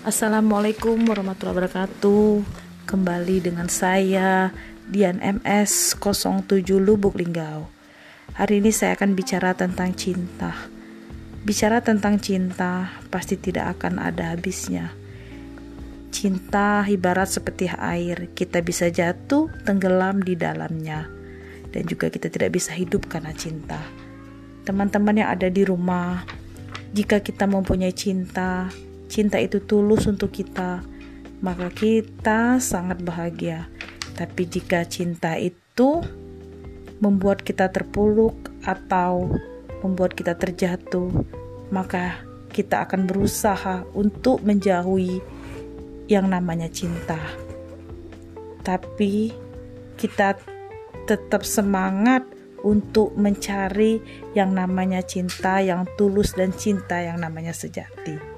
Assalamualaikum warahmatullahi wabarakatuh. Kembali dengan saya Dian MS 07 Lubuk Linggau. Hari ini saya akan bicara tentang cinta. Bicara tentang cinta pasti tidak akan ada habisnya. Cinta ibarat seperti air Kita bisa jatuh tenggelam di dalamnya. Dan juga kita tidak bisa hidup karena cinta. Teman-teman yang ada di rumah Jika kita mempunyai cinta cinta itu tulus untuk kita, maka kita sangat bahagia. Tapi jika cinta itu membuat kita terpuruk atau membuat kita terjatuh, maka kita akan berusaha untuk menjauhi yang namanya cinta. Tapi kita tetap semangat untuk mencari yang namanya cinta yang tulus dan cinta yang namanya sejati.